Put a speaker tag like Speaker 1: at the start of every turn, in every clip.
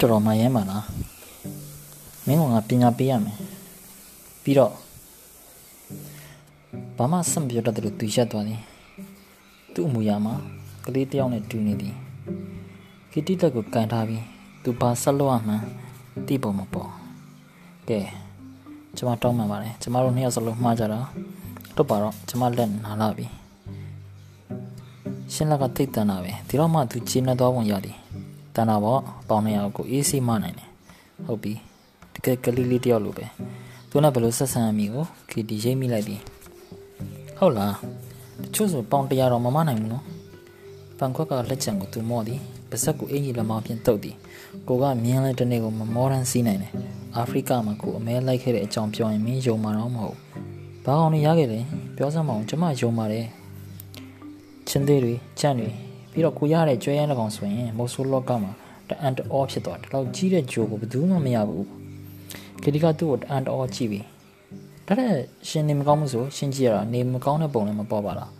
Speaker 1: တော်တော်မှရဲမှာလားမင်းကငါပညာပေးရမယ်ပြီးတော့ဘာမှဆက်မပြောတတ်တယ်လို့သူရက်သွားတယ်သူ့အမူအရာမှာကလေးတယောက်နဲ့တူနေသည်ကီတီတက်ကိုကန်ထားပြီးသူဘာဆက်လို့အမှန်းတိပုံမပေါ်ကဲကျမတောင်းမှန်ပါတယ်ကျမတို့နှစ်ယောက်စလုံးမှားကြတာတော့ပါတော့ကျမလက်နာလာပြီရှင်းလက်ကတိတ်တန်တာပဲဒီတော့မှသူကျင်းနေသွားပုံရသည် တန်တာပေါ့ပေါင်းနေရကိုအေးစိမနိုင်တယ်ဟုတ်ပြီတကယ်ကလေးလေးတယောက်လိုပဲသူနဲ့ဘယ်လိုဆက်ဆံရမည်ကိုခီတီရိပ်မိလိုက်သည်ဟုတ်လားတချို့ဆိုပေါင်တရာတော့မမနိုင်ဘူးနော်ပန်ခွက်ကလက်ချံကိုသူမော့သည်ပါဇက်ကိုအင်ကြီးလက်မောင်းဖြင့်တုပ်သည်ကိုကမြင်းလဲတနေ့ကိုမမောရန်စီးနိုင်တယ်အာဖရိကမှာကိုအမဲလိုက်ခဲ့တဲ့အကြောင်းပြောရင်မင်းယုံမှာတော့မဟုတ်ဘာကောင်နေရခဲ့လဲပြောစမ်းမအောင်ကျမယုံပါတယ်ချင်းသေးတွေကြံ့တွေ ပြီးတော့ကိုရတဲ့ကြွဲရမ်းကောင်ဆိုရင်မိုးဆိုးလော့ကမှာတအန်တအောဖြစ်သွားတယ်တော့ကြီးတဲ့ဂျိုးကိုဘယ်သူမှမရဘူးခရီးကသူ့ကိုတအန်တအောကြည့်ပြီးဒါတဲ့ရှင်နေမကောင်းမှုဆိုရှင်းကြည့်ရတာနေမကောင်းတဲ့ပုံလည်းမပေါ်ပါလား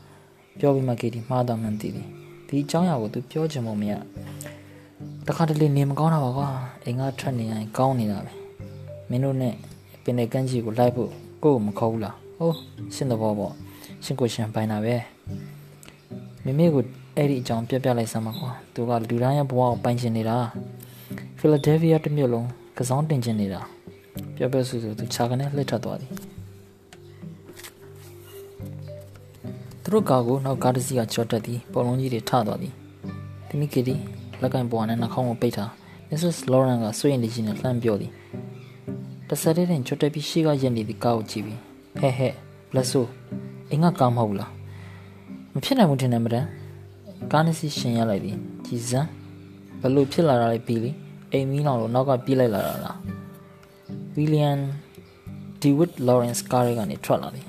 Speaker 1: ပြောပြီးမှကေတီမှားတော့မှန်သိတယ်ဒီအကြောင်းအရာကိုသူပြောချင်မှမရတခါတလေနေမကောင်းတာပါကွာအိမ်ကထွက်နေရင်ကောင်းနေတာပဲမင်းတို့နဲ့ပင်တဲ့ကန်းကြီးကိုလိုက်ဖို့ကိုယ့်ကိုမခေါ်ဘူးလားဟုတ်ရှင်းတော့ပေါ့ရှင်းကိုရှင်းပိုင်တာပဲ မိမိကိုအဲ့ဒီအကြောင်းပြပြလိုက်စမ်းပါကွာသူကလူတိုင်းရဲ့ဘဝကိုပိုင်ချင်နေတာဖီလာဒဲလ်ဖီးယားတစ်မြို့လုံးကစားတင်ချင်နေတာပြောပြောဆူဆူသူခြာကနေလှည့်ထသွားသည်သူတို့ကားကိုနောက်ကားတစ်စီးကကြော်တက်သည်ပုံလုံးကြီးတွေထသွားသည်တမိကီတီလက်ကင်ပွားနဲ့နှာခေါင်းကိုပိတ်ထား Mrs. Lauren ကစွင့်နေကြီးနဲ့လှမ်းပြောသည်တဆက်တဲ့တင်ကြော်တက်ပြီးရှေ့ကရက်နေသည်ကားကိုကြည့်ပြီးဟဲ့ဟဲ့ဘလက်ဆိုအင်းကကားမဟုတ်လား မဖြစ်နိုင်ဘူးထင်တယ်မတန်းကားနှစ်စီးရှင်ရလိုက်သည်ကြည်စမ်းဘလို့ဖြစ်လာတာလဲပြီးလေအိမ်မီးလောင်လို့နောက်ကပြေးလိုက်လာတာလားဝီလီယံဒီဝစ်လော်ရန့်စ်ကားရဲကနေထွက်လာသည်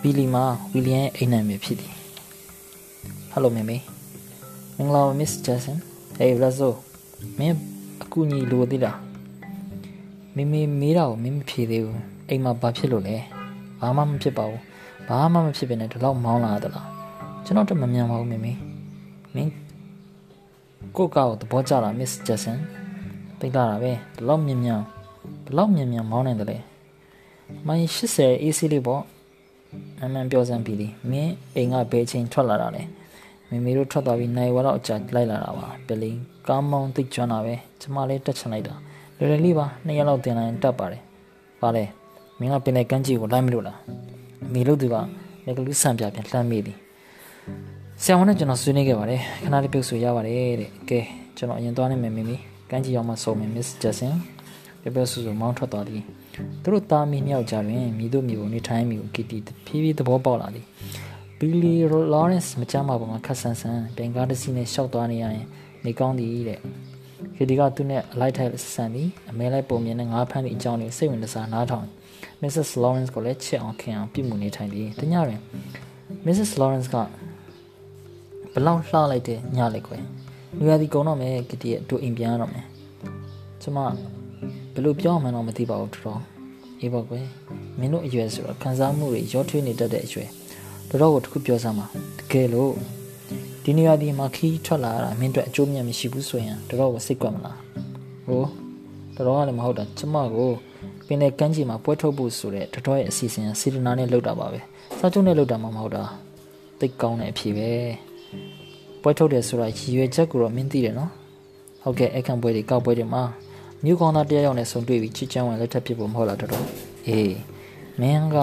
Speaker 1: ဘီလီမာဝီလီယံရဲ့အိမ်နာမည်ဖြစ်သည်ဟယ်လိုမေမေမင်္ဂလာပါမစ္စဂျက်ဆန်ဟေးဘလက်ဆိုမင်းအကူညီလိုသေးလားမေမေမေးတာကိုမင်းမဖြေသေးဘူးအိမ်မှာဘာဖြစ်လို့လဲ ဘာမှမဖြစ်ပါဘူးဘာမှမဖြစ်ဘဲနဲ့ဒီလောက်မောင်းလာသလားကျွန်တော်တမမြန်ပါဘူးမေမေမင်းကိုကောက်သဘောကျလားမစ္စဂျက်ဆန်သိလာတာပဲဒီလောက်မြန်မြန်ဘလောက်မြန်မြန်မောင်းနိုင်တယ်လဲမိုင်း80 AC လေးပေါ့အမှန်ပြောစမ်းပြီးလीမင်းအိမ်ကဘယ်ချိန်ထွက်လာတာလဲမေမေတို့ထွက်သွားပြီးနိုင်ဝါတော့အကြာလိုက်လာတာပါပလင်းကားမောင်းသိကျွမ်းတာပဲကျမလေးတက်ချင်လိုက်တာလွယ်လွယ်လေးပါနှစ်ရက်လောက်တင်လိုက်တက်ပါတယ်ပါလေ မင်းကပင်တဲ့ကန်းကြီးကိုလိုက်မလို့လားအမေလို့သူကလက်ကလူးဆန်ပြပြန်လှမ်းမိသည်ဆရာဝန်နဲ့ကျွန်တော်ဆွေးနွေးခဲ့ပါတယ်ခဏလေးပြုတ်ဆွေရပါတယ်တဲ့ကဲကျွန်တော်အရင်သွားနေမယ်မိမိကန်းကြီးရောက်မှဆုံးမယ် Miss Jackson ပြပြဆူဆူမောင်းထွက်သွားသည်သူတို့သားမီးနှစ်ယောက်ကြားတွင်မိတို့မျိုးနေထိုင်မိကိုကီတီဖြည်းဖြည်းသဘောပေါက်လာသည်ဘီလီလော်ရန့်စ်မချမ်းမပေါ်မှာခက်ဆန်းဆန်းဘင်ကားတစ်စီးနဲ့ရှောက်သွားနေရရင်နေကောင်းသည်တဲ့ကီတီကသူနဲ့အလိုက်ထိုက်ဆန်သည်အမဲလိုက်ပုံမြင်နဲ့ငါးဖမ်းသည့်အကြောင်းကိုစိတ်ဝင်စားနားထောင် Mrs. Lawrence ကိုလည်းချစ်အောင်ခင်အောင်ပြုမှုနေထိုင်သည်တညတွင် Mrs. Lawrence ကဘလောက်လှလိုက်တဲ့ညလိုက်ခွဲလူရသည်ကုံတော့မယ်ကတီရဲ့တို့အိမ်ပြန်ရတော့မယ်ကျမဘယ်လိုပြောမှန်းတော့မသိပါဘူးတော်တော်အေးပါကွယ်မင်းတို့အရွယ်ဆိုတော့ခံစားမှုတွေရောထွေးနေတတ်တဲ့အရွယ်တော်တော်ကိုတခုပြောစမ်းပါတကယ်လို့ဒီနေရာဒီမှာခီးထွက်လာတာမင်းတို့အကျိုးမြတ်မရှိဘူးဆိုရင်တော်တော်ကိုစိတ်ကွက်မလားဟို တော်တော်ကလည်းမဟုတ်တာကျမကိုပင်လေကန်းကြီးမှာပွဲထုတ်ဖို့ဆိုတဲ့တော်တော်ရဲ့အစီအစဉ်စေတနာနဲ့လုပ်တာပါပဲစာချုပ်နဲ့လုပ်တာမှမဟုတ်တာသိကောင်းတဲ့အဖြစ်ပဲပွဲထုတ်တယ်ဆိုတာရည်ရွယ်ချက်ကိုတော့မင်းသိတယ်နော်ဟုတ်ကဲ့အခန့်ပွဲတွေကောက်ပွဲတွေမှာမြို့ကောင်းသားတယောက်ယောက်နဲ့ဆုံတွေ့ပြီးချစ်ချမ်းဝင်လက်ထပ်ဖြစ်ဖို့မဟုတ်လားတော်တော်အေးမင်းက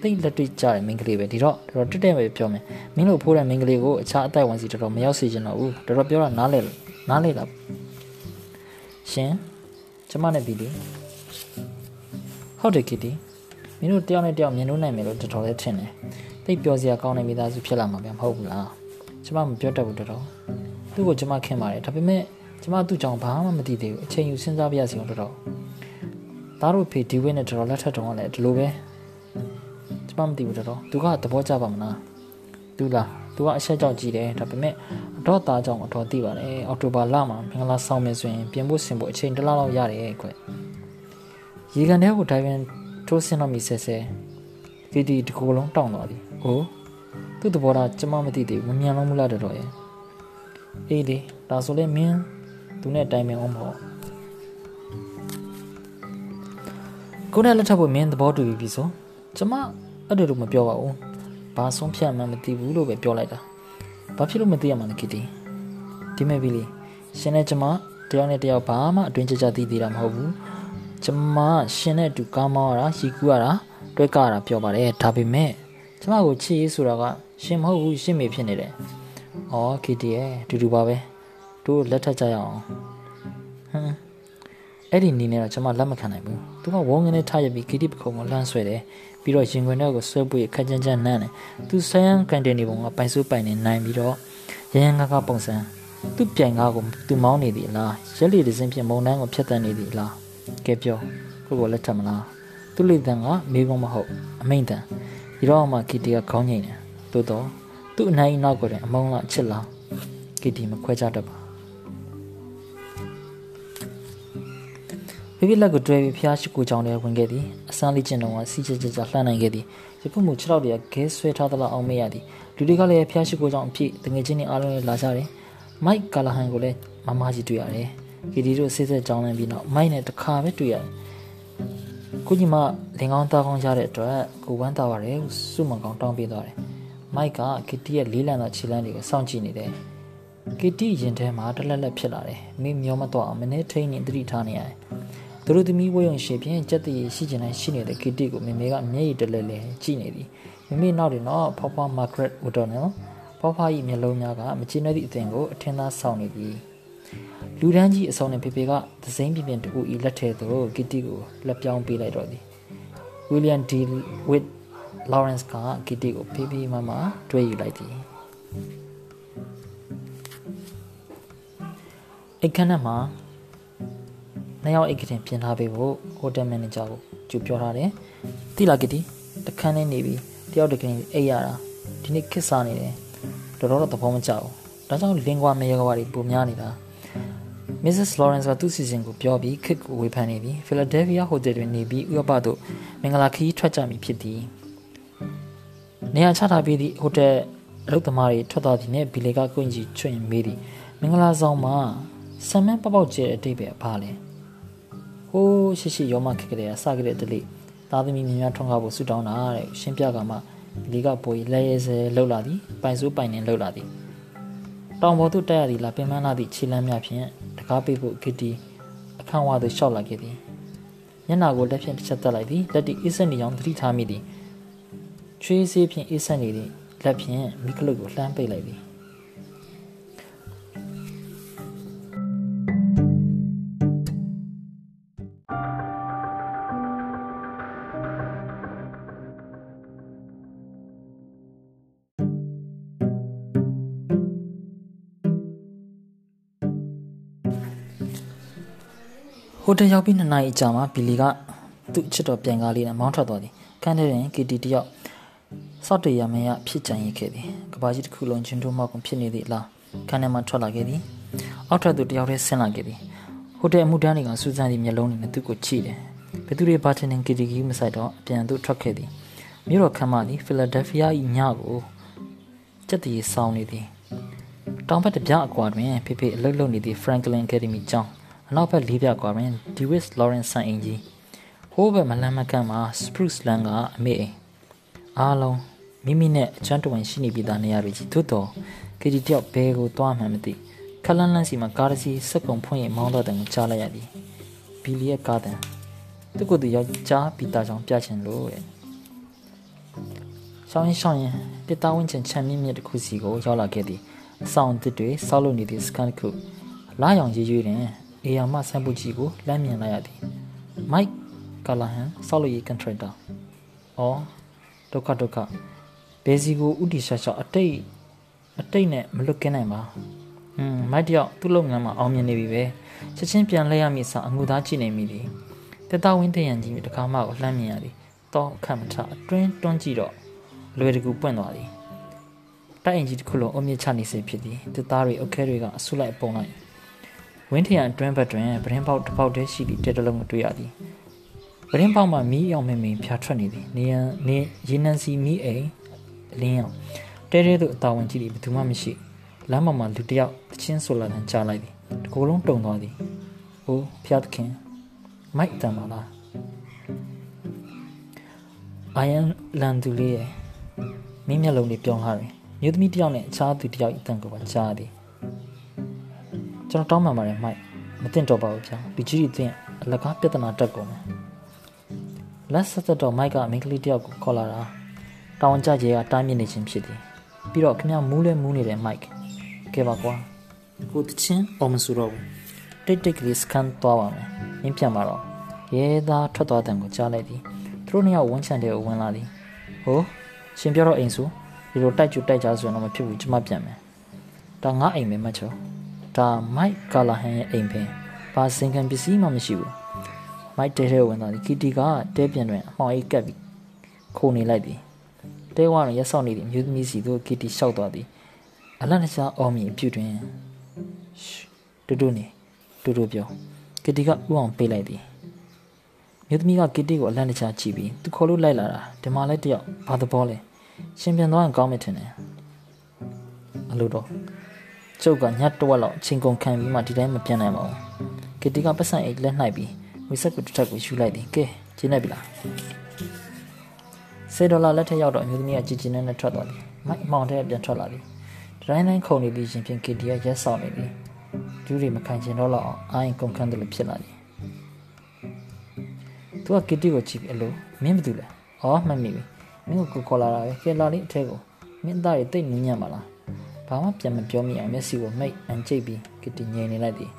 Speaker 1: သိလက်တွေ့ကြတဲ့မိန်းကလေးပဲဒီတော့တော်တော်တက်တက်ပဲပြောမယ်မင်းတို့ဖိုးတဲ့မိန်းကလေးကိုအခြားအတိုက်ဝင်စီတော်တော်မရောက်စေချင်တော့ဘူးတော်တော်ပြောတာနားလဲနားလဲလားရှင် ကျမနဲ့ပြီလေဟုတ်တယ်ကီတီမင်းတို့တယောက်နဲ့တယောက်မြင်လို့နိုင်မယ်လို့တော်တော်လေးထင်တယ်သိပြောစရာကောင်းတဲ့မိသားစုဖြစ်လာမှာဗျမဟုတ်ဘူးလားကျမမပြောတတ်ဘူးတော်တော်သူ့ကိုကျမခင်ပါတယ်ဒါပေမဲ့ကျမသူ့ကြောင့်ဘာမှမသိသေးဘူးအချိန်ယူစဉ်းစားပြရစီအောင်တော်တော်သားတို့ဖေဒီဝင်းနဲ့တော်တော်လက်ထက်တုံးကလည်းဒီလိုပဲကျမမသိဘူးတော်တော်သူကသဘောကျပါမလား သူလားသူကအဆက်ကြောက်ကြည့်တယ်ဒါပေမဲ့အတော့သားကြောင့်အတော်သိပါတယ်အော်တိုဘာလမှာမင်္ဂလာဆောင်မယ်ဆိုရင်ပြင်ဖို့ဆင်ဖို့အချိန်တစ်လလောက်ရတယ်ခွရေကန်ထဲကိုဒိုင်ဗန်ထိုးဆင်းတော့မိဆဲဆဲကီတီတကူလုံးတောင်းသွားသည်ဟိုသူ့သဘောထားကျမမသိသေးဘူးမမြန်လုံးမလားတော်တော်ရဲ့အေးလေဒါဆိုလေမင်းသူနဲ့တိုင်ပင်အောင်ပေါ့ကိုနဲ့လက်ထပ်ဖို့မင်းသဘောတူပြီဆိုကျမအဲ့ဒါလို့မပြောပါဘူး ဘာဆုံးဖြတ်မှမသိဘူးလို့ပဲပြောလိုက်တာဘာဖြစ်လို့မသိရမှာလဲကီတီဒီမဲ့ပြီလေရှင်နဲ့ကျမတယောက်နဲ့တယောက်ဘာမှအတွင်းကြကြသိသေးတာမဟုတ်ဘူးကျမရှင်နဲ့အတူကားမောင်းရတာရီကူရတာတွဲကရတာပြောပါတယ်ဒါပေမဲ့ကျမကိုချစ်ရေးဆိုတာကရှင်မဟုတ်ဘူးရှင်မေဖြစ်နေတယ်။အော်ကီတီရဲ့တူတူပါပဲ။တို့လက်ထပ်ကြရအောင်။ဟမ်အဲ့ဒီနီးနဲ့တော့ကျွန်မလက်မခံနိုင်ဘူး။သူကဝုန်းကနေထားရပြီးကီတီပခုံကိုလှမ်းဆွဲတယ်။ ပြီးတော့ရင်ခွင်ထဲကိုဆွဲပွေခက်ကြမ်းကြမ်းနှမ်းတယ်။သူဆယန်ကန်တင်နေပုံကပိုင်စုပိုင်နေနိုင်ပြီးတော့ရရန်ကားကားပုံစံသူ့ပြိုင်ကားကိုသူမောင်းနေသည်လားရက်လီဒဇင်းဖြင့်မုံနှန်းကိုဖျက်တမ်းနေသည်လားကဲပြောကိုကိုလက်ထပ်မလားသူ့လေတန်ကမေကုံမဟုတ်အမိန်တန်ဒီတော့မှကီတီကခေါင်းငိမ့်တယ်သို့တော့သူ့အနိုင်နောက်ကိုတည်းအမုန်းလားချစ်လားကီတီမခွဲခြားတတ်ပါ ဖိဖိလက်ကိုတွဲပြီးဖျားရှိကိုကြောင်ထဲဝင်ခဲ့သည်အစမ်းလေးကျင်တော့စီချစ်ချစ်ချလှမ်းနိုင်ခဲ့သည်ယခုမှ6တော့တည်းကဲဆွဲထားသလောက်အောင်မရသည်လူတွေကလည်းဖျားရှိကိုကြောင်အဖြစ်တငယ်ချင်းတွေအားလုံးလည်းလာကြတယ်မိုက်ကာလာဟန်ကိုလည်းမမကြီးတွေ့ရတယ်ကီတီတို့ဆေးဆက်ကြောင်းလန်းပြီးနောက်မိုက်နဲ့တခါပဲတွေ့ရတယ်ကိုကြီးမလင်ကောင်းသားကောင်းရတဲ့အတွက်ကိုဝမ်းသာပါတယ်စုမကောင်တောင်းပေးသွားတယ်မိုက်ကကီတီရဲ့လေးလံသောခြေလမ်းတွေကိုစောင့်ကြည့်နေတယ်ကီတီရင်ထဲမှာတလက်လက်ဖြစ်လာတယ်မင်းမျောမတော့အောင်မနေ့ထိန်နေသတိထားနေရတယ် သူတို့သမီးဝေယုံရှေဖြင့်ကြက်တည်ရှိကျင်တိုင်းရှိနေတဲ့ကီတီကိုမေမေကမျက်ရည်တလဲလဲကြည့်နေသည်မိမိနောက်တင်တော့ဖွားဖွားမာဂရက်ဝတ်တော်နော်ဖွားဖွား၏မျက်လုံးများကမချင်တဲ့သည့်အသင်ကိုအထင်သာဆောင်နေသည်လူတန်းကြီးအစုံနဲ့ဖေဖေကသစိမ်းပြပြတူဤလက်ထဲသို့ကီတီကိုလက်ပြောင်းပေးလိုက်တော့သည်ဝီလျံဒီဝစ်လော်ရန့်စ်ကကီတီကိုဖေးဖေးမမတွဲယူလိုက်သည်အိတ်ခန်းထဲမှာ နှစ်ယောက်အိတ်ကတင်ပြင်ထားပေးဖို့ဟိုတယ်မန်နေဂျာကိုကြိုပြောထားတယ်။တိလာကီတီတခန်းထဲနေပြီးတယောက်တကယ်အိတ်ရတာဒီနေ့ခစ်စားနေတယ်တော်တော်တော့သဘောမကျဘူး။ဒါကြောင့်လင်ကွာမရေကွာတွေပုံများနေတာ။ Mrs. Lawrence ကသူ့စီစဉ်ကိုပြောပြီးခစ်ကိုဝေဖန်နေပြီး Philadelphia Hotel တွင်နေပြီးဥရောပသို့မင်္ဂလာခရီးထွက်ကြမည်ဖြစ်သည်။နေရာချထားပြီးသည့်ဟိုတယ်အလုပ်သမားတွေထွက်သွားသည်နှင့်ဘီလေကကွင်ကြီးချွင်မေးသည်မင်္ဂလာဆောင်မှာဆမ်မန်းပေါပေါကျဲတဲ့အတိတ်ပဲဘာလဲ ဟိုးရှိရှိရောမခက်ကြတဲ့စကြတဲ့တလိသားသမီးများများထွန်းကားဖို့ဆူတောင်းတာတဲ့ရှင်းပြကမှဘီလေကပိုးလဲရဲစဲလှုပ်လာသည်ပိုင်စိုးပိုင်နေလှုပ်လာသည်တောင်ပေါ်သို့တက်ရသည်လားပင်မလာသည့်ခြေလမ်းများဖြင့်တကားပိတ်ဖို့ဂစ်တီအခန်းဝါသို့ရှောက်လာခဲ့သည်မျက်နာကိုလက်ဖြင့်တစ်ချက်တက်လိုက်သည်လက်တီအေးဆက်နေအောင်သတိထားမိသည်ချွေးစေးဖြင့်အေးဆက်နေသည့်လက်ဖြင့်မိကလုတ်ကိုလှမ်းပိတ်လိုက်သည် ဟိုတယ်ရောက်ပြီးနှစ်နာရီအကြာမှာဘီလီကသူ့ချစ်တော်ပြန်ကားလေးနဲ့မောင်းထွက်သွားသည်ခန်းထဲတွင်ကီတီတယောက်စောက်တရမရဖြစ်ကြံရခဲ့သည်ကဘာကြီးတစ်ခုလုံးချင်းတို့မောက်ကုန်ဖြစ်နေသည့်အလားခန်းထဲမှာထွက်လာခဲ့သည်အောက်ထပ်သူတယောက်တည်းဆင်းလာခဲ့သည်ဟိုတယ်အမှုတန်းတွေကစူးစမ်းသည့်မျက်လုံးတွေနဲ့သူ့ကိုကြည့်တယ်ဘယ်သူတွေဘာတင်နေကီတီကီမဆိုင်တော့အပြန်သူထွက်ခဲ့သည်မြို့တော်ခမ်းမသည်ဖီလာဒယ်ဖီးယား၏ညကိုစက်တည်ဆောင်နေသည်တောင်ဘက်တပြအကွာတွင်ဖေဖေအလုပ်လုပ်နေသည့် Franklin Academy ကျောင်း အနောက်ဘက်လေးပြကွာတွင် Dewis Lawrence ဆန်အင်ကြီးဟိုးဘက်မလန်းမကန့်မှာ Spruce Land ကအမေအိမ်အားလုံးမိမိနဲ့အချမ်းတဝင်ရှိနေပြီးသားနေရာတွေကြီးသို့တော်ကီတီတယောက်ဘဲကိုသွားမှန်းမသိခလန်းလန်းစီမှာကားတစ်စီးစက်ကုံဖွင့်ရင်မောင်းတော့တယ်ကိုကြားလိုက်ရသည်ဘီလီရဲ့ကားတန်သူကသူယောက်ျားပီတာကြောင့်ပြချင်လို့တဲ့ရှောင်းရင်ရှောင်းရင်တစ်သားဝင်းချင်ချမ်းမြင့်မြင့်တစ်ခုစီကိုရောက်လာခဲ့သည်အဆောင်တစ်တွေဆောက်လုပ်နေသည့်စကန်တစ်ခုလာရောင်ရွရွတွင် အေယာမဆမ်ပူကြီးကိုလမ်းမြင်လိုက်ရသည်မိုက်ကာလာဟန်ဆောက်လုပ်ရေးကန်ထရက်တာအော်ဒုက္ခဒုက္ခဘေစီကိုဥတီရှာရှာအတိတ်အတိတ်နဲ့မလွတ်ကင်းနိုင်ပါอืมမိုက်တယောက်သူ့လုပ်ငန်းမှာအောင်မြင်နေပြီပဲချက်ချင်းပြန်လဲရမည်စာအငူသားကြည့်နေမိသည်တက်တော်ဝင်းတရံကြီးတကားမကိုလှမ်းမြင်ရသည်တော့အခက်မထအတွင်းတွန်းကြည့်တော့လွယ်တကူပွင့်သွားသည်တိုက်အင်ကြီးတစ်ခုလုံးအုံမြင့်ချနေစေဖြစ်သည်တက်သားတွေအုတ်ခဲတွေကအဆုလိုက်ပုံလိုက် ဝင်းထရန်အတွင်းဘက်တွင်ပရင်ပေါက်တစ်ပေါက်တည်းရှိသည့်တဲတလုံးကိုတွေ့ရသည်ပရင်ပေါက်မှာမီးရောင်မင်မင်ဖြာထွက်နေသည်နေရန်နေရေနံစီမီးအိမ်အလင်းရောင်တဲတဲသို့အတာဝန်ကြည့်သည်ဘယ်သူမှမရှိလမ်းပေါ်မှာလူတစ်ယောက်တချင်းဆိုလာတဲ့ကြားလိုက်သည်တကူလုံးတုံသွားသည်။အိုးဖျားသခင်မိုက်တန်ပါလား။အိုင်ယန်လန်သူလေးရဲ့မင်းမျက်လုံးလေးပြောင်းလာတယ်။မြို့သမီးတယောက်နဲ့အခြားသူတယောက်အတန်ကိုပါကြားသည်။ ကျွန်တော်တောင်းပန်ပါတယ်မိုက်မတင်တော့ပါဘူးဗျာ။လူကြီးတွေတင်အလကားပြဿနာတက်ကုန်တယ်။လက်ဆက်တော့မိုက်ကမိန်းကလေးတယောက်ကိုခေါ်လာတာ။တောင်ကြကြီးကတားမြစ်နေခြင်းဖြစ်သည်။ပြီးတော့ခင်ဗျမူးလဲမူးနေတဲ့မိုက်ကဲပါကွာ။ကိုတချင်းအောင်မစူတော့ဘူး။တိတ်တိတ်ကလေးစကန်သွားပါမယ်။မင်းပြန်มาတော့ရဲသားထွက်သွားတဲ့ကိုကြားလိုက်သည်။သူတို့နှစ်ယောက်ဝန်းချန်တဲ့ကိုဝင်လာသည်။ဟိုရှင်ပြောတော့အိမ်ဆိုဒီလိုတိုက်ကျတိုက်ကြဆိုရင်တော့မဖြစ်ဘူးကျွန်မပြန်မယ်။ဒါငါအိမ်ပဲမချော။ ဒါမိုက်ကာလာဟန်ရဲ့အိမ်ပဲ။ဘာစင်ကန်ပစ္စည်းမှမရှိဘူး။မိုက်တဲထဲဝင်သွားသည်ကီတီကတဲပြန်တွင်အမှောင်အိတ်ကပ်ပြီးခုန်နေလိုက်သည်။တဲဝါရရက်ဆောက်နေသည့်မြို့သမီးစီသို့ကီတီလျှောက်သွားသည်။အလန့်တကြားအော်မီအပြုတ်တွင်တူတူနေတူတူပြောကီတီကဥအောင်ပေးလိုက်သည်မြို့သမီးကကီတီကိုအလန့်တကြားကြည့်ပြီးသူခေါ်လို့လိုက်လာတာဒီမှာလဲတယောက်ဘာသဘောလဲရှင်ပြန်သွားရင်ကောင်းမယ်ထင်တယ်အလိုတော့ ကျုပ်ကညတ်တဝက်လောက်ချင်းကုန်ခံပြီးမှဒီတိုင်းမပြန်နိုင်ပါဘူးကီတီကပတ်စံအိတ်လက်နှိုက်ပြီးဝိဆက်ကိုတစ်ထပ်ကိုယူလိုက်သည်ကဲကျင်းနေပြီလားဆယ်ဒေါ်လာလက်ထက်ရောက်တော့အမျိုးသမီးကကြည်ကျင်နဲ့ထွက်သွားသည်မိုက်အမောင်တဲ့ပြန်ထွက်လာသည်တိုင်းတိုင်းခုန်နေပြီးရှင်ဖြင့်ကီတီကရက်ဆောင်နေသည်ဒူးတွေမခံချင်တော့လောက်အောင်အိုင်းကုန်ခန်းတယ်လို့ဖြစ်လာသည်သူကကီတီကိုကြည့်ပြီးအလိုမင်းဘာလုပ်လဲ။အော်မှတ်မိပြီ။မင်းကိုခေါ်လာတာပဲ။ကဲလာလေးအထက်ကိုမင်းသားတွေတိတ်နူးညံ့ပါလား။ ဘာမှပြန်မပြောမိအောင်မျက်စိကိုမိတ်အန်ကျိတ်ပြီးကီတီငြိမ်နေလိုက်သည်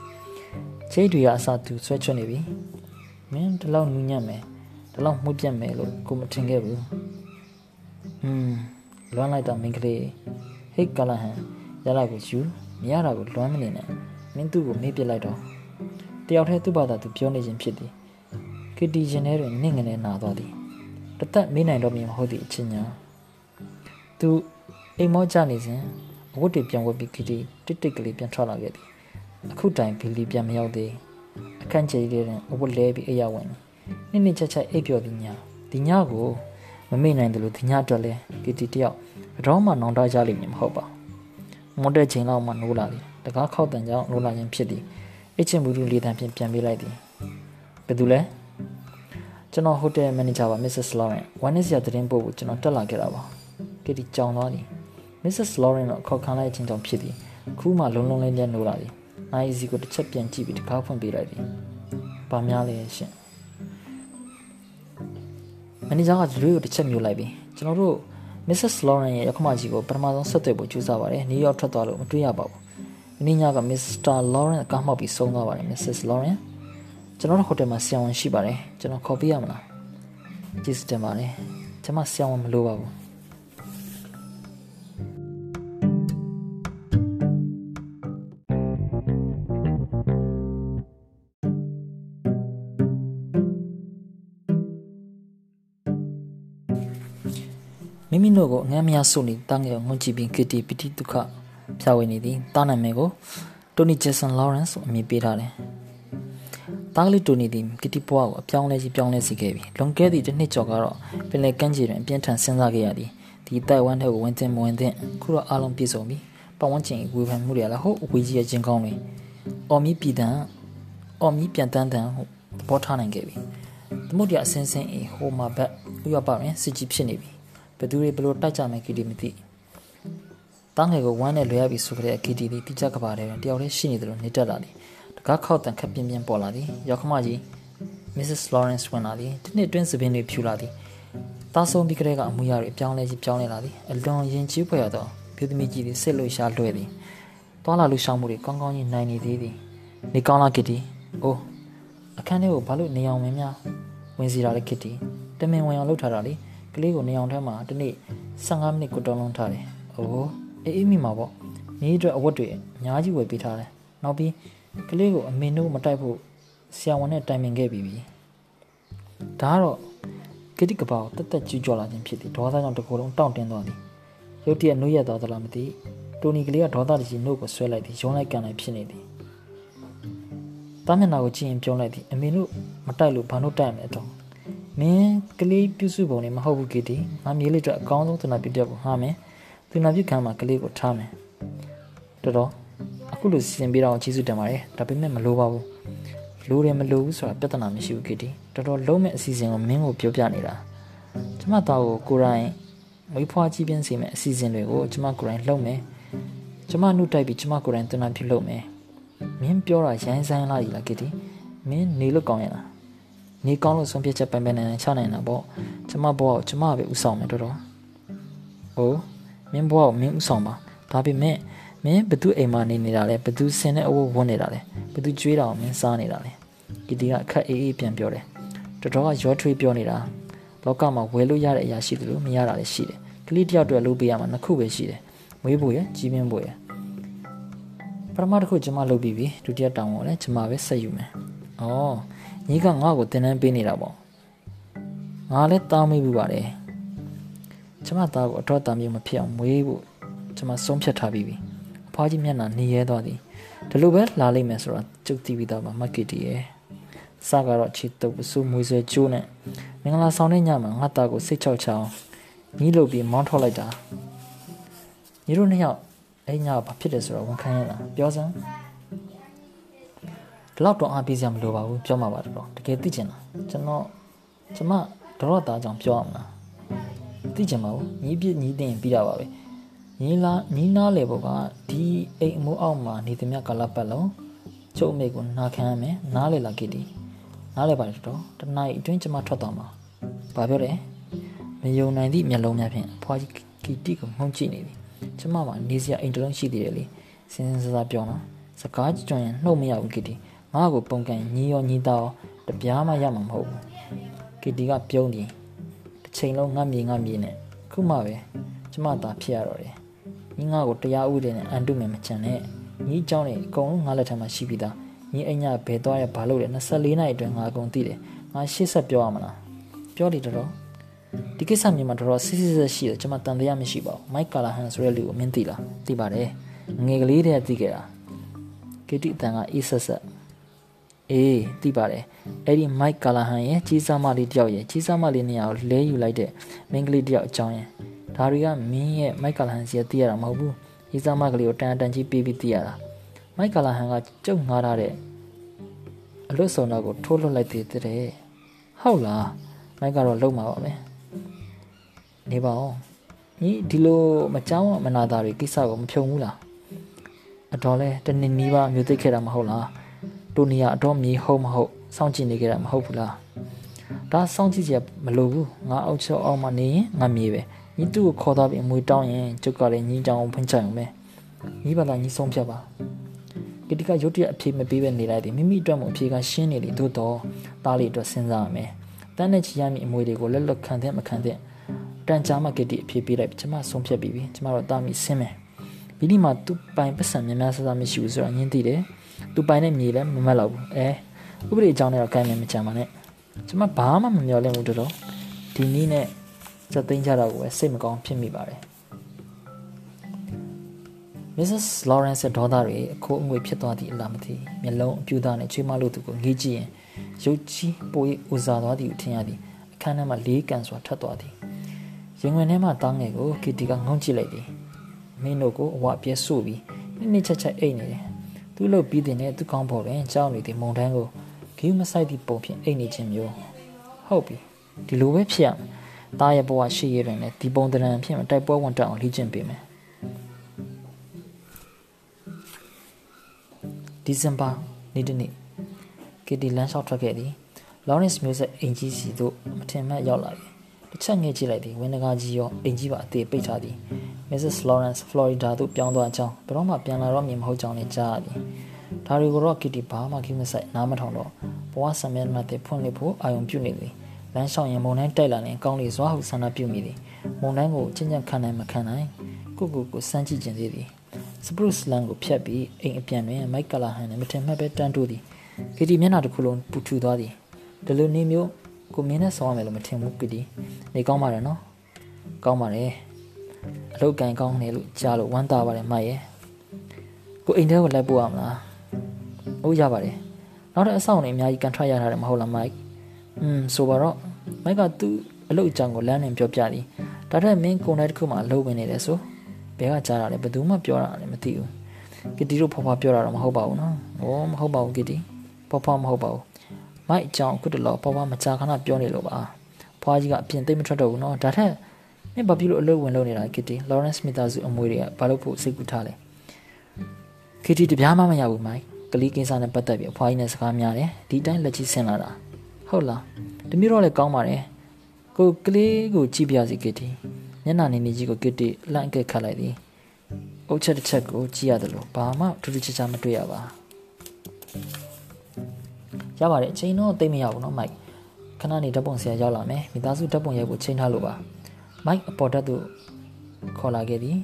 Speaker 1: ။ချိတ်တွေကအစာသူဆွဲချွတ်နေပြီ။မင်းဒီလောက်နူးညံ့မယ်။ဒီလောက်မှုပြတ်မယ်လို့ကိုမထင်ခဲ့ဘူး။ဟွန်းလွမ်းလိုက်တာမင်းကလေးဟိတ်ကလဟန်ရလိုက်ကိုယူမရတာကိုလွမ်းမနေနဲ့မင်းသူ့ကိုမေးပြလိုက်တော့တယောက်တည်းသူ့ဘာသာသူပြောနေခြင်းဖြစ်သည်ကီတီရှင်ထဲတွင်နင့်ငနေနာသွားသည်တသက်မေးနိုင်တော့မည်မဟုတ်သည့်အချင်းညာသူအိမ်မောကြနေစဉ် အဝတ်တွေပြန်ဝတ်ပြီးကီတီတစ်တစ်ကလေးပြန်ထွက်လာခဲ့သည်အခုတိုင်ဘီလီပြန်မရောက်သေးအခန့်ကျဲလေးတွင်အဝတ်လဲပြီးအိယာဝင်နစ်နစ်ချက်ချက်အိပ်ပျော်သည်ညဒီညကိုမမေ့နိုင်တယ်လို့ဒီညအတွက်လဲကီတီတယောက်ဘယ်တော့မှနောင်တကြလိမ့်မည်မဟုတ်ပါမွတ်တဲ့ချိန်လောက်မှနိုးလာသည်တကားခောက်တန်ကြောင့်နိုးလာခြင်းဖြစ်သည်အချင်းဘူးလူလေးတန်ဖြင့်ပြန်ပေးလိုက်သည်ဘယ်သူလဲကျွန်တော်ဟိုတယ်မန်နေဂျာပါ Mrs. Lauren ဝမ်းနည်းစရာသတင်းပို့ဖို့ကျွန်တော်တက်လာခဲ့တာပါကီတီကြောင်သွားသည် Mrs. Lauren တော့ခေါက်ခံလိုက်ခြင်းကြောင့်ဖြစ်သည်ခုမှလုံးလုံးလေးနဲ့နိုးလာသည်နိုင်စီကိုတစ်ချက်ပြန်ကြည့်ပြီးတကားဖွင့်ပေးလိုက်သည်ဘာများလဲရှင်မန်နေဂျာကဒရွေးကိုတစ်ချက်မျိုးလိုက်ပြီးကျွန်တော်တို့ Mrs. Lauren ရဲ့ရခမကြီးကိုပထမဆုံးဆက်သွယ်ဖို့ကြိုးစားပါတယ်နယူးယောက်ထွက်သွားလို့မတွေ့ရပါဘူး။ဒီညက Mr. Lauren အကားမှောက်ပြီးဆုံးသွားပါတယ် Mrs. Lauren ကျွန်တော်တို့ဟိုတယ်မှာဆရာဝန်ရှိပါတယ်ကျွန်တော်ခေါ်ပြရမလား။ကျေးဇူးတင်ပါတယ်ကျွန်မဆရာဝန်မလိုပါဘူး ကိုအငမ်းမရဆုနေတန်းငယ်ငွန်ကြည့်ပြီးကတီပတိဒုက္ခဖြာဝေနေသည်တားနာမည်ကိုတိုနီဂျက်ဆန်လော်ရန့်စ်အမည်ပေးထားတယ်။တားကလေးတိုနီသည်ကတီဘွားကိုအပြောင်းလဲကြီးပြောင်းလဲစီခဲ့ပြီ။လွန်ခဲ့သည့်တစ်နှစ်ကျော်ကတော့ပင်လယ်ကမ်းခြေတွင်အပြင်းထန်စဉ်းစားခဲ့ရသည်။ဒီတိုင်ဝမ်ထဲကိုဝင်တင်မဝင်တင်ခုတော့အားလုံးပြည့်စုံပြီ။ပတ်ဝန်းကျင်ဝေဖန်မှုတွေလည်းဟုတ်အဝေးကြီးရဲ့ချင်းကောင်းတွေ။အော်မီပြည်တန်အော်မီပြန်တန်းတန်းဟုတ်သဘောထားနိုင်ခဲ့ပြီ။သမုဒ္ဒရာအစင်းစင်းအေဟိုမှာဘက်ဥရောပတွင်စစ်ကြီးဖြစ်နေပြီ။ ဘယ်သူတွေဘလို့တိုက်ကြမယ်ကီတီမသိ။တားငယ်ကိုဝမ်းနဲ့လွှဲရပြီးဆိုကြတဲ့ကီတီသည်တိကျကပါတဲ့တယောက်တည်းရှိနေတယ်လို့နေတက်လာသည်။တကားခောက်တန်ခက်ပြင်းပြင်းပေါ်လာသည်။ရောက်ခမကြီး Mrs. Lawrence ဝင်လာသည်။ဒီနှစ်တွင်းစပင်းတွေဖြူလာသည်။တားဆုံးပြီးကလေးကအမူအရာတွေအပြောင်းလဲကြီးပြောင်းလဲလာသည်။အလွန်ရင်ကျူးဖွယ်ရသောပြုသမီးကြီးသည်စစ်လို့ရှားလွှဲသည်။တွာလာလူရှောင်းမှုတွေကောင်းကောင်းကြီးနိုင်နေသေးသည်။နေကောင်းလားကီတီ။အိုးအခန်းထဲကိုဘာလို့နေအောင်မင်းများဝင်စီတာလဲကီတီ။တမင်ဝင်အောင်လုပ်ထားတာလေ။ ကလေးကိုနေအောင်ထဲမှာဒီနေ့15မိနစ်ကိုတုံးလုံးထားတယ်။အိုးအေးအေးမိမှာပေါ့။ညီအတွက်အဝတ်တွေအများကြီးဝယ်ပေးထားတယ်။နောက်ပြီးကလေးကိုအမေတို့မတိုက်ဖို့ဆရာဝန်နဲ့တိုင်ပင်ခဲ့ပြီးပြီ။ဒါကတော့ကတိကပောက်တက်တက်ကျူးကျော်လာခြင်းဖြစ်သည်ဒေါသကြောင့်တကူလုံးတောင့်တင်းသွားသည်။ရုတ်တရက်နှုတ်ရက်သွားသလားမသိ။တိုနီကလေးကဒေါသတကြီးနှုတ်ကိုဆွဲလိုက်သည်ရုံးလိုက်ကန်လိုက်ဖြစ်နေသည်။တားမျက်နှာကိုကြည့်ရင်ပြုံးလိုက်သည်အမေတို့မတိုက်လို့ဘာလို့တိုက်ရမလဲတော့။ မင်းကလေးပြုစုပုံနဲ့မဟုတ်ဘူးကတိ။ငါမြေးလေးအတွက်အကောင်းဆုံးသနာပြုတတ်ဖို့ဟာမင်း။သနာပြုခံမှာကလေးကိုထားမယ်။တော်တော်အအခုလိုစီစဉ်ပေးတော့ကျေးဇူးတင်ပါတယ်ဒါပေမဲ့မလိုပါဘူးလိုတယ်မလိုဘူးဆိုတာပြဿနာမရှိဘူးကတီတော်တော်လုံးမဲ့အစီအစဉ်ကိုမင်းကိုပြောပြနေတာကျမသားကိုကိုရိုင်းမွေးဖွားကြီးပြင်းစီမဲ့အစီအစဉ်တွေကိုကျမကိုရိုင်းလုပ်မယ်ကျမနှုတ်တိုက်ပြီးကျမကိုရိုင်းတင်တာဖြစ်လုပ်မယ်မင်းပြောတာရိုင်းဆိုင်လာကြီးလားကတီမင်းနေလို့ကောင်းရလား နေကောင်းလို့ဆုံးဖြတ်ချက်ပိုင်ပိုင်နိုင်နိုင်ချနိုင်တာပေါ့ကျမဘဝကိုကျမပဲဥဆောင်မယ်တော်တော်။အိုးမင်းဘဝကိုမင်းဥဆောင်ပါဒါပေမဲ့မင်းဘသူအိမ်မှာနေနေတာလဲဘသူဆင်းတဲ့အဝတ်ဝတ်နေတာလဲဘသူကြွေးတာကိုမင်းစားနေတာလဲဒီတီကအခက်အေးအေးပြန်ပြောတယ်တော်တော်ကရောထွေးပြောနေတာလောကမှာဝယ်လို့ရတဲ့အရာရှိတယ်လို့မရတာလည်းရှိတယ်ကလေးတယောက်တည်းလုပ်ပေးရမှာနှစ်ခုပဲရှိတယ်မွေးဖို့ရကြီးပြင်းဖို့ရပထမတစ်ခုကျွန်မလုပ်ပြီးပြီဒုတိယတောင်းကိုလည်းကျွန်မပဲဆက်ယူမယ်ဩ ညီကငါ့ကိုတင်တန်းပေးနေတာပေါ့ငါလည်းတားမိဘူးပါတယ်ကျွန်မသားကိုအတော့တာမျိုးမဖြစ်အောင်မွေးဖို့ကျွန်မဆုံးဖြတ်ထားပြီးပြီအဖွားကြီးမျက်နှာနေရဲသွားသည်ဒီလိုပဲလာလိမ့်မယ်ဆိုတာကြုတ်တီးပြီးသားပါမက်ကီတီရဲ့စကတော့ချီတုပ်ပစုမွေးဆွဲကျိုးနဲ့မင်္ဂလာဆောင်တဲ့ညမှာငါသားကိုစိတ်ချောက်ချအောင်ညီးလုပ်ပြီးမောင်းထုတ်လိုက်တာညီတို့နှစ်ယောက်အဲ့ညဘာဖြစ်တယ်ဆိုတော့ဝန်ခံရတာပြောစမ်းဒီ လောက်တော့အားပေးစရာမလိုပါဘူးပြောမှာပါတော့တကယ်သိချင်တာကျွန်တော်ကျမတော့တာကြောင့်ပြောရမှာသိချင်ပါဘူးညီးပြညီးတင်ပြီးတာပါပဲညီလာညီနာလေဘောကဒီအိမ်အမိုးအောက်မှာနေသမျှကာလပတ်လုံးကျုပ်အမေကိုနာခံရမယ်နားလေလာခဲ့တီနားလေပါတယ်တော့တနင်္လာအတွင်းကျမထွက်သွားမှာဘာပြောလဲမယုံနိုင်သည့်မျက်လုံးများဖြင့်ဖွာကြီးကီတီကိုမှုန်ကြည့်နေသည်ကျမမှာနေစရာအိမ်တလုံးရှိသေးတယ်လေစင်စင်စားစားပြောနော်စကားကြွရင်နှုတ်မရဘူးကီတီ ငါ့ကိုပုံကန်ညီရောညီသားတပြားမှရမှာမဟုတ်ဘူးကီတီကပြုံးပြီးတစ်ချိန်လုံးငတ်မြေငတ်မြေနဲ့ခုမှပဲကျမသာဖြစ်ရတော့တယ်ညီငါကိုတရားဥပဒေနဲ့အန်တုမယ်မချန်နဲ့ညီเจ้าနေအကုန်လုံးငါလက်ထက်မှာရှိပြီးသားညီအညာဘယ်သွားရဘာလို့လဲ24နှစ်အတွင်းငါအကုန်သိတယ်ငါရှေ့ဆက်ပြောရမလားပြောတယ်တော်တော်ဒီကိစ္စမျိုးမှာတော်တော်စစ်စစ်ဆက်ရှိတယ်ကျွန်မတန်တရားမရှိပါဘူးမိုက်ကာလာဟန်ဆိုတဲ့လူကိုမင်းသိလားသိပါတယ်ငယ်ကလေးတည်းကသိခဲ့တာကတိအတန်ကအေးဆက်ဆက် အေးသိပါတယ်အဲ့ဒီမိုက်ကာလာဟန်ရဲ့ကြီးစားမလေးတယောက်ရဲ့ကြီးစားမလေးနေရာကိုလဲယူလိုက်တဲ့မင်းကလေးတယောက်အကြောင်းရဲ့ဒါတွေကမင်းရဲ့မိုက်ကာလာဟန်စီကသိရတာမဟုတ်ဘူးကြီးစားမကလေးကိုတန်တန်ကြီးပေးပြီးသိရတာမိုက်ကာလာဟန်ကကြုံငားထားတဲ့အလွတ်စုံတော့ကိုထိုးလွတ်လိုက်သေးတယ်ဟုတ်လားမိုက်ကတော့လုံမှာပါမယ်နေပါဦးညီဒီလိုမကြောက်မနာတာတွေကိစ္စကိုမဖြုံဘူးလားအတော်လဲတနင်္နီးပါမျိုးသိခဲ့တာမဟုတ်လား တူနီယာအတော်မြေဟုတ်မဟုတ်စောင့်ကြည့်နေကြတာမဟုတ်ဘူးလားဒါစောင့်ကြည့်ချက်မလိုဘူးငါအောက်ချောက်အောက်မှာနေရင်ငါမြေပဲညီသူ့ကိုခေါ်သွားပြီးအမွေတောင်းရင်ကျုပ်ကလည်းညီကြောင်ဖွင့်ချင်အောင်ပဲညီပါလားညီဆုံးဖြတ်ပါကတိကရုတ်တရက်အဖြေမပေးပဲနေလိုက်တယ်မိမိအတွက်မှအဖြေကရှင်းနေတယ်သို့တော့တားလေးအတွက်စဉ်းစားရမယ်တန်းနဲ့ချီရမည့်အမွေတွေကိုလက်လွတ်ခံတဲ့မခံတဲ့တန်ကြားမှကတိအဖြေပေးလိုက်ကျမဆုံးဖြတ်ပြီးပြီကျမတော့တားမိဆင်းမယ်ဘီလီမှာသူပိုင်ပတ်စံများများဆဆမရှိဘူးဆိုတာညင်းသိတယ် သူပိုင်တဲ့မြေလည်းမမက်တော့ဘူးအဲဥပဒေအကြောင်းနဲ့တော့ကိုင်းမယ်မချမ်းပါနဲ့ကျမဘာမှမမျှော်လင့်ဘူးတော်တော်ဒီနည်းနဲ့စက်သိမ်းကြတော့ကိုပဲစိတ်မကောင်းဖြစ်မိပါတယ် Mrs. Lawrence ရဲ့ဒေါသတွေအခိုးအငွေဖြစ်သွားသည့်အလားမသိမျက်လုံးအပြူသားနဲ့ချွေးမလို့သူကိုငေးကြည့်ရင်ရုပ်ကြီးပိုးဦးစားသွားသည်ကိုထင်ရသည်အခန်းထဲမှာလေးကန်စွာထပ်သွားသည်ရင်ဝင်ထဲမှာတားငယ်ကိုကီတီကငုံကြည့်လိုက်သည်မင်းတို့ကိုအဝပြဲဆို့ပြီးနိမ့်ချက်ချက်အိတ်နေတယ် သူ့လို့ပြီးတဲ့နဲ့သူ့ကောင်းပေါ်တွင်ကြောက်နေသည့်မုန်တန်းကိုဂီးမဆိုင်သည့်ပုံဖြင့်အိတ်နေခြင်းမျိုးဟုတ်ပြီဒီလိုပဲဖြစ်ရမယ်တားရဲ့ဘဝရှိရတွင်လည်းဒီပုံတရံဖြင့်တိုက်ပွဲဝင်တက်အောင်လေ့ကျင့်ပေးမယ်ဒီဇင်ဘာနေ့တနေ့ကီတီလမ်းလျှောက်ထွက်ခဲ့သည်လော်ရန့်စ်မျိုးဆက်အင်ဂျီစီတို့မထင်မှတ်ရောက်လာသည်တစ်ချက်ငှက်ကြည့်လိုက်သည်ဝင်းတကာကြီးရောအင်ဂျီပါအသေးပိတ်ထားသည် Mrs. Lawrence Florida သို့ပြောင်းသွားကြောင်းဘယ်တော့မှပြန်လာတော့မြင်မဟုတ်ကြောင်းလည်းကြားရသည်ဒါတွေကိုတော့ကီတီဘာမှခိမဆိုင်နားမထောင်တော့ဘဝဆံမျက်နှာတွေဖွင့်လှစ်ဖို့အာရုံပြုနေသည်လမ်းလျှောက်ရင်မုန်တိုင်းတိုက်လာရင်ကောင်းလေစွာဟုဆန္ဒပြုမိသည်မုန်တိုင်းကိုချင်းချင်းခံနိုင်မခံနိုင်ကိုကိုကိုစမ်းကြည့်ခြင်းသေးသည်စပရုစ်လန်ကိုဖြတ်ပြီးအိမ်အပြန်တွင်မိုက်ကလာဟန်နဲ့မထင်မှတ်ပဲတန်းတိုးသည်ကီတီမျက်နှာတစ်ခုလုံးပူထူသွားသည်ဒီလိုနေမျိုးကိုမင်းနဲ့ဆောင်းရမယ်လို့မထင်ဘူးကီတီနေကောင်းပါတယ်နော်ကောင်းပါတယ် အလုပ်ကန်ကောင်းနေလို့ကြားလို့ဝမ်းသာပါတယ်မရဲ့ကိုအိမ်ထဲကိုလိုက်ပို့ရမလားဟုတ်ရပါတယ်နောက်ထပ်အဆောင်တွေအများကြီးကန်ထရရထားတယ်မဟုတ်လားမိုက်อืมဆိုပါတော့မိုက်ကသူ့အလုပ်အကြောင်းကိုလမ်းနဲ့ပြောပြသည်ဒါထက်မင်းကုန်တိုင်းတစ်ခုမှအလုပ်ဝင်နေတယ်ဆိုဘဲကကြားတာလဲဘယ်သူမှပြောတာလည်းမသိဘူးကီတီတို့ဖွားဖွားပြောတာတော့မဟုတ်ပါဘူးနော်ဟောမဟုတ်ပါဘူးကီတီဖွားဖွားမဟုတ်ပါဘူးမိုက်အကြောင်းအခုတလောဖွားဖွားမကြာခဏပြောနေလို့ပါဖွားကြီးကအပြင်သိမ့်မထွက်တော့ဘူးနော်ဒါထက် မင်းဘာဖြစ်လို့အလုပ်ဝင်လုပ်နေတာကီတီလော်ရန့်စ်မီတာစုအမွေတွေကဘာလို့ဖို့စိတ်ကူးထားလဲကီတီတပြားမှမရဘူးမိုက်ကလေးကိစ္စနဲ့ပတ်သက်ပြီးအဖွားကြီးနဲ့စကားများတယ်ဒီတိုင်းလက်ကြီးဆင်လာတာဟုတ်လားတမျိုးတော့လည်းကောင်းပါတယ်ကိုကလေးကိုကြည့်ပြစီကစ်တီမျက်နှာနေနေကြီးကိုကစ်တီလန့်ကက်ခတ်လိုက်သည်အုတ်ချက်တစ်ချက်ကိုကြည့်ရတယ်လို့ဘာမှထူးထူးခြားခြားမတွေ့ရပါရပါတယ်အချိန်တော့သိမရဘူးเนาะမိုက်ခဏနေဓာတ်ပုံဆရာရောက်လာမယ်မိသားစုဓာတ်ပုံရိုက်ဖို့ချိန်ထားလို့ပါ မိုက်အပေါ်ဓာတ်သူခေါ်လာခဲ့သည်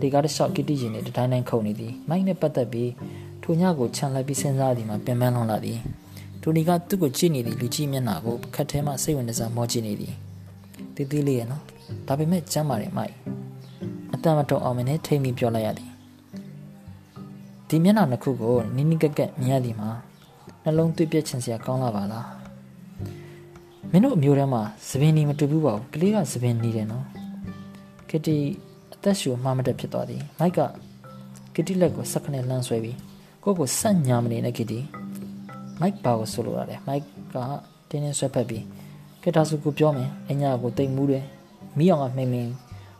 Speaker 1: ဒီကားတစ်လျှောက်ကစ်တီရင်နဲ့တိုင်းတိုင်းခုန်နေသည်မိုက်နဲ့ပတ်သက်ပြီးထိုညကိုခြံလိုက်ပြီးစဉ်းစားသည်မှာပင်ပန်းလွန်လာသည်တိုနီကသူ့ကိုကြည့်နေသည့်လူကြီးမျက်နှာကိုခက်ထဲမှစိတ်ဝင်စားမောကြည့်နေသည်တီးတီးလေးရနော်ဒါပေမဲ့ကျမ်းပါတယ်မိုက်အတန်မတုံအောင်မင်းနဲ့ထိမ့်ပြီးပြောလိုက်ရသည်ဒီမျက်နှာနှစ်ခုကိုနိနိကက်ကက်မြင်ရသည်မှာနှလုံးသွေးပြက်ချင်စရာကောင်းလာပါလား မင်းတို့အမျိုးထဲမှာသပင်နီမတူဘူးပါဘူးကလေးကသပင်နီတယ်နော်ကတီအသက်ရှူမှမတက်ဖြစ်သွားသည်မိုက်ကကတီလက်ကိုစက္ကနဲ့လှမ်းဆွဲပြီးကိုကိုဆက်ညာမနေနဲ့ကတီမိုက်ဘာကိုဆိုလိုရတယ်မိုက်ကတင်းတင်းဆွဲဖက်ပြီးကက်တာစုကိုပြောမယ်အညာကိုတိတ်မှုတယ်မိအောင်ကမှိန်မှိန်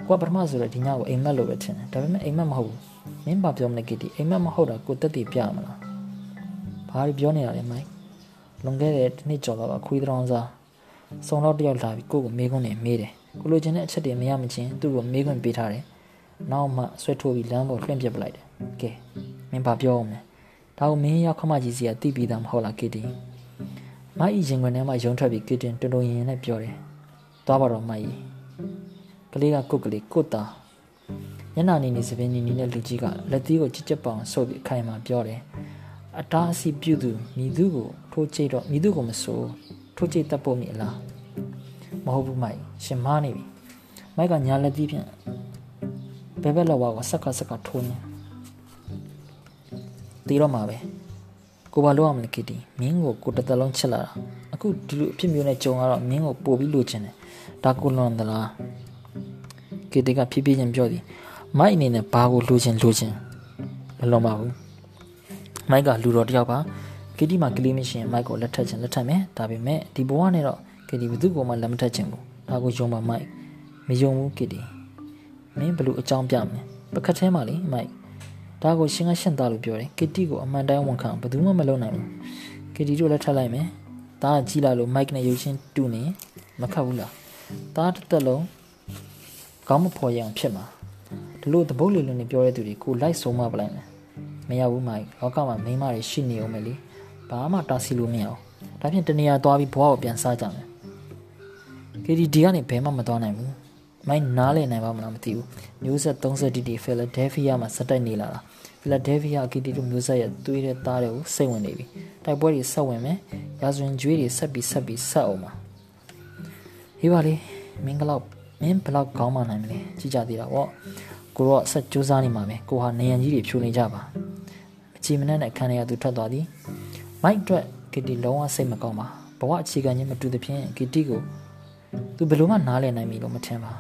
Speaker 1: ကိုကပထမဆိုတော့ဒီညကိုအိမ်မက်လို့ပဲထင်တယ်ဒါပေမဲ့အိမ်မက်မဟုတ်ဘူးမင်းဘာပြောမလဲကတီအိမ်မက်မဟုတ်တာကိုတက်တည်ပြမလားဘာပြောနေတာလဲမိုက်လွန်ခဲ့တဲ့တစ်နှစ်ကျော်တော့ခွေးတောင်စား စုံတော့တယောက်လာပြီးကိုကိုမေးခွန်းနဲ့မေးတယ်ကိုလိုချင်တဲ့အချက်တွေမရမချင်းသူ့ကိုမေးခွန်းပေးထားတယ်နောက်မှဆွဲထိုးပြီးလမ်းပေါ်လွှင့်ပစ်ပလိုက်တယ်ကဲမင်းဘာပြောအောင်လဲဒါကိုမင်းရောက်ခမကြီးစီကတိပြီးသားမဟုတ်လားကီတီမအီရင်ခွင်ထဲမှာယုံထွက်ပြီးကီတင်တွန်တွန်ရင်ရင်နဲ့ပြောတယ်သွားပါတော့မအီကလေးကကုတ်ကလေးကုတ်တာညနာနေနေစပင်းနေနေတဲ့လူကြီးကလက်သီးကိုချစ်ချစ်ပေါင်ဆုပ်ပြီးခိုင်မှာပြောတယ်အတားအဆီးပြုသူမိသူကိုထိုးချိတ်တော့မိသူကိုမဆိုး ထိုးချိတ်တတ်ဖို့မိအလားမဟုတ်ဘူးမိုက်ရှင်မားနေပြီမိုက်ကညာလက်သီးဖြင့်ဘယ်ဘက်လောက်ဝါကိုဆက်ကဆက်ကထိုးနေတီးတော့မှာပဲကိုဘာလို့ရမလဲကီတီမင်းကိုကိုတသက်လုံးချစ်လာတာအခုဒီလိုအဖြစ်မျိုးနဲ့ကြုံရတော့မင်းကိုပို့ပြီးလိုချင်တယ်ဒါကိုလွန်သလားကီတီကဖြည်းဖြည်းချင်းပြောသည်မိုက်အနေနဲ့ဘာကိုလိုချင်လိုချင်မလွန်ပါဘူးမိုက်ကလူတော်တယောက်ပါ ကီတီမှာကလေးမရှိရင်မိုက်ကိုလက်ထပ်ချင်လက်ထပ်မယ်ဒါပေမဲ့ဒီဘဝနဲ့တော့ကီတီဘယ်သူ့ကိုမှလက်မထပ်ချင်ဘူးဒါကိုယုံပါမိုက်မယုံဘူးကီတီမင်းဘလို့အကြောင်းပြမလဲပကတ်ထဲမှာလေမိုက်ဒါကိုရှင်ကရှင့်သားလို့ပြောတယ်ကီတီကိုအမှန်တိုင်းဝန်ခံဘယ်သူမှမလုပ်နိုင်ဘူးကီတီတို့လက်ထပ်လိုက်မယ်ဒါကကြီးလာလို့မိုက်နဲ့ရုပ်ရှင်တူနေမခတ်ဘူးလားဒါတစ်သက်လုံးကောင်းမဖော်ရအောင်ဖြစ်မှာဒီလိုတပုတ်လေးလုံးနေပြောတဲ့သူတွေကိုလိုက်ဆုံးမပလိုက်မယ်မရဘူးမိုက်လောကမှာမိန်းမတွေရှိနေအောင်မယ်လေ ဘာမှတားဆီးလို့မရအောင်ဒါဖြင့်တနေရာသွားပြီးဘွားကိုပြန်စားကြမယ်ကီတီဒီကနေဘယ်မှမသွားနိုင်ဘူးမိုင်းနားလည်နိုင်ပါမလားမသိဘူးမျိုးဆက်30တီတီဖီလာဒဲဖီးယားမှာစက်တိုက်နေလာတာဖီလာဒဲဖီးယားအကီတီတို့မျိုးဆက်ရဲ့သွေးတဲ့သားတွေကိုစိတ်ဝင်နေပြီတိုက်ပွဲတွေဆက်ဝင်မယ်ရာဇဝင်ကျွေးတွေဆက်ပြီးဆက်ပြီးဆက်အောင်ပါဟေးပါလေမင်းကလောက်မင်းဘလောက်ကောင်းမှနိုင်မလဲကြည့်ကြသေးတာဗောကိုတော့ဆက်ကြိုးစားနေမှာပဲကိုဟာနေရန်ကြီးတွေဖြိုနေကြပါအချီမနဲ့နဲ့အခန်းထဲကသူထွက်သွားသည် မိုက်အတွက်ကီတီလုံးဝစိတ်မကောင်းပါဘဝအခြေခံချင်းမတူသဖြင့်ကီတီကိုသူဘယ်လိုမှနားလည်နိုင်ပြီလို့မထင်ပါ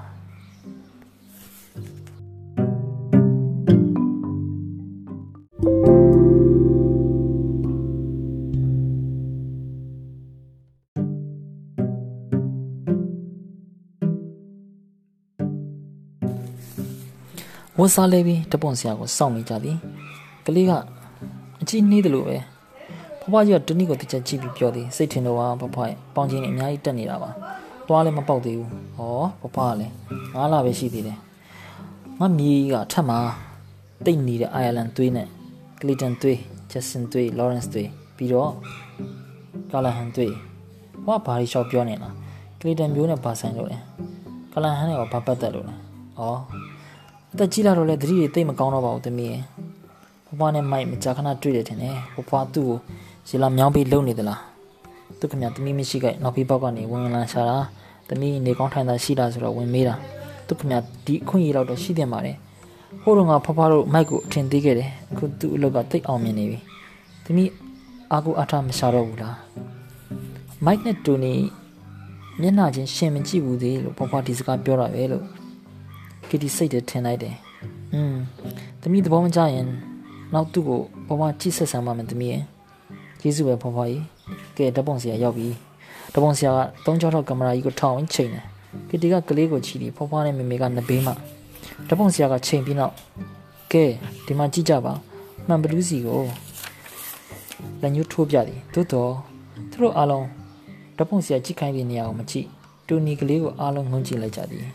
Speaker 1: ဝတ်စားလဲပြီးတပွန်ဆရာကိုစောင့်နေကြသည်ကလေးကအကြည့်နှေးတယ်လို့ပဲ ဖဖကြီးကတနည်းကိုတစ်ချက်ကြည့်ပြီးပြောသည်စိတ်ထင်တော့ဖဖရဲ့ပေါင်ချင်းနဲ့အများကြီးတက်နေတာပါသွားလည်းမပေါက်သေးဘူးဟောဖဖကလည်းငါးလပဲရှိသေးတယ်ငါမီးကထပ်မှာတိတ်နေတဲ့အိုင်ယာလန်သွေးနဲ့ကလီတန်သွေးဂျက်ဆင်သွေးလော်ရန့်စ်သွေးပြီးတော့ကာလာဟန်သွေးဟောဘာရီရှော့ပြောနေတာကလီတန်မျိုးနဲ့ဘာဆိုင်လို့လဲကာလာဟန်နဲ့ကဘာပတ်သက်လို့လဲဩအသက်ကြီးလာတော့လေသတိတွေတိတ်မကောင်းတော့ပါဘူးသမီးရဲ့ဘွားနဲ့မိုက်မကြာခဏတွေ့တယ်ထင်တယ်ဘွားသူ့ကို ရေလာမြောင်းပြီးလုံနေသလားသူခင်ဗျသမီးမရှိခဲ့နောက်ပြီးပေါက်ကနေဝင်လာရှာတာသမီးနေကောင်းထိုင်တာရှိလားဆိုတော့ဝင်မေးတာသူခင်ဗျဒီအခွင့်အရေးတော့ရှိတယ်ပါတယ်ဟိုတော့ငါဖဖတို့မိုက်ကိုအထင်သေးခဲ့တယ်အခုသူ့အလုပ်ကတိတ်အောင်မြင်နေပြီသမီးအာကိုအထားမရှာတော့ဘူးလားမိုက်နဲ့တူနီမျက်နှာချင်းရှင်မကြည့်ဘူးသေးလို့ဖဖဒီစကားပြောတာပဲလို့ကီတီစိတ်တထင်လိုက်တယ်อืมသမီးသဘောမကျရင်နောက်သူ့ကိုဘွားကြည့်ဆက်ဆံပါမယ်တမီးရဲ့ ကျေးဇူးပဲဖွားဖွားကြီးကဲဓပုံဆရာရောက်ပြီဓပုံဆရာကသုံးချောထောက်ကင်မရာကြီးကိုထောင်ဝင်ချိန်တယ်ကီတီကကလေးကိုချီပြီးဖွားဖွားနဲ့မေမေကနှစ်ဘေးမှာဓပုံဆရာကချိန်ပြီးနောက်ကဲဒီမှာကြည့်ကြပါမှန်ဘလူးစီကိုလက်ညှိုးထိုးပြသည်သို့တော့သူတို့အားလုံးဓပုံဆရာကြည့်ခိုင်းတဲ့နေရာကိုမကြည့်တူနီကလေးကိုအားလုံးငုံကြည့်လိုက်ကြသည်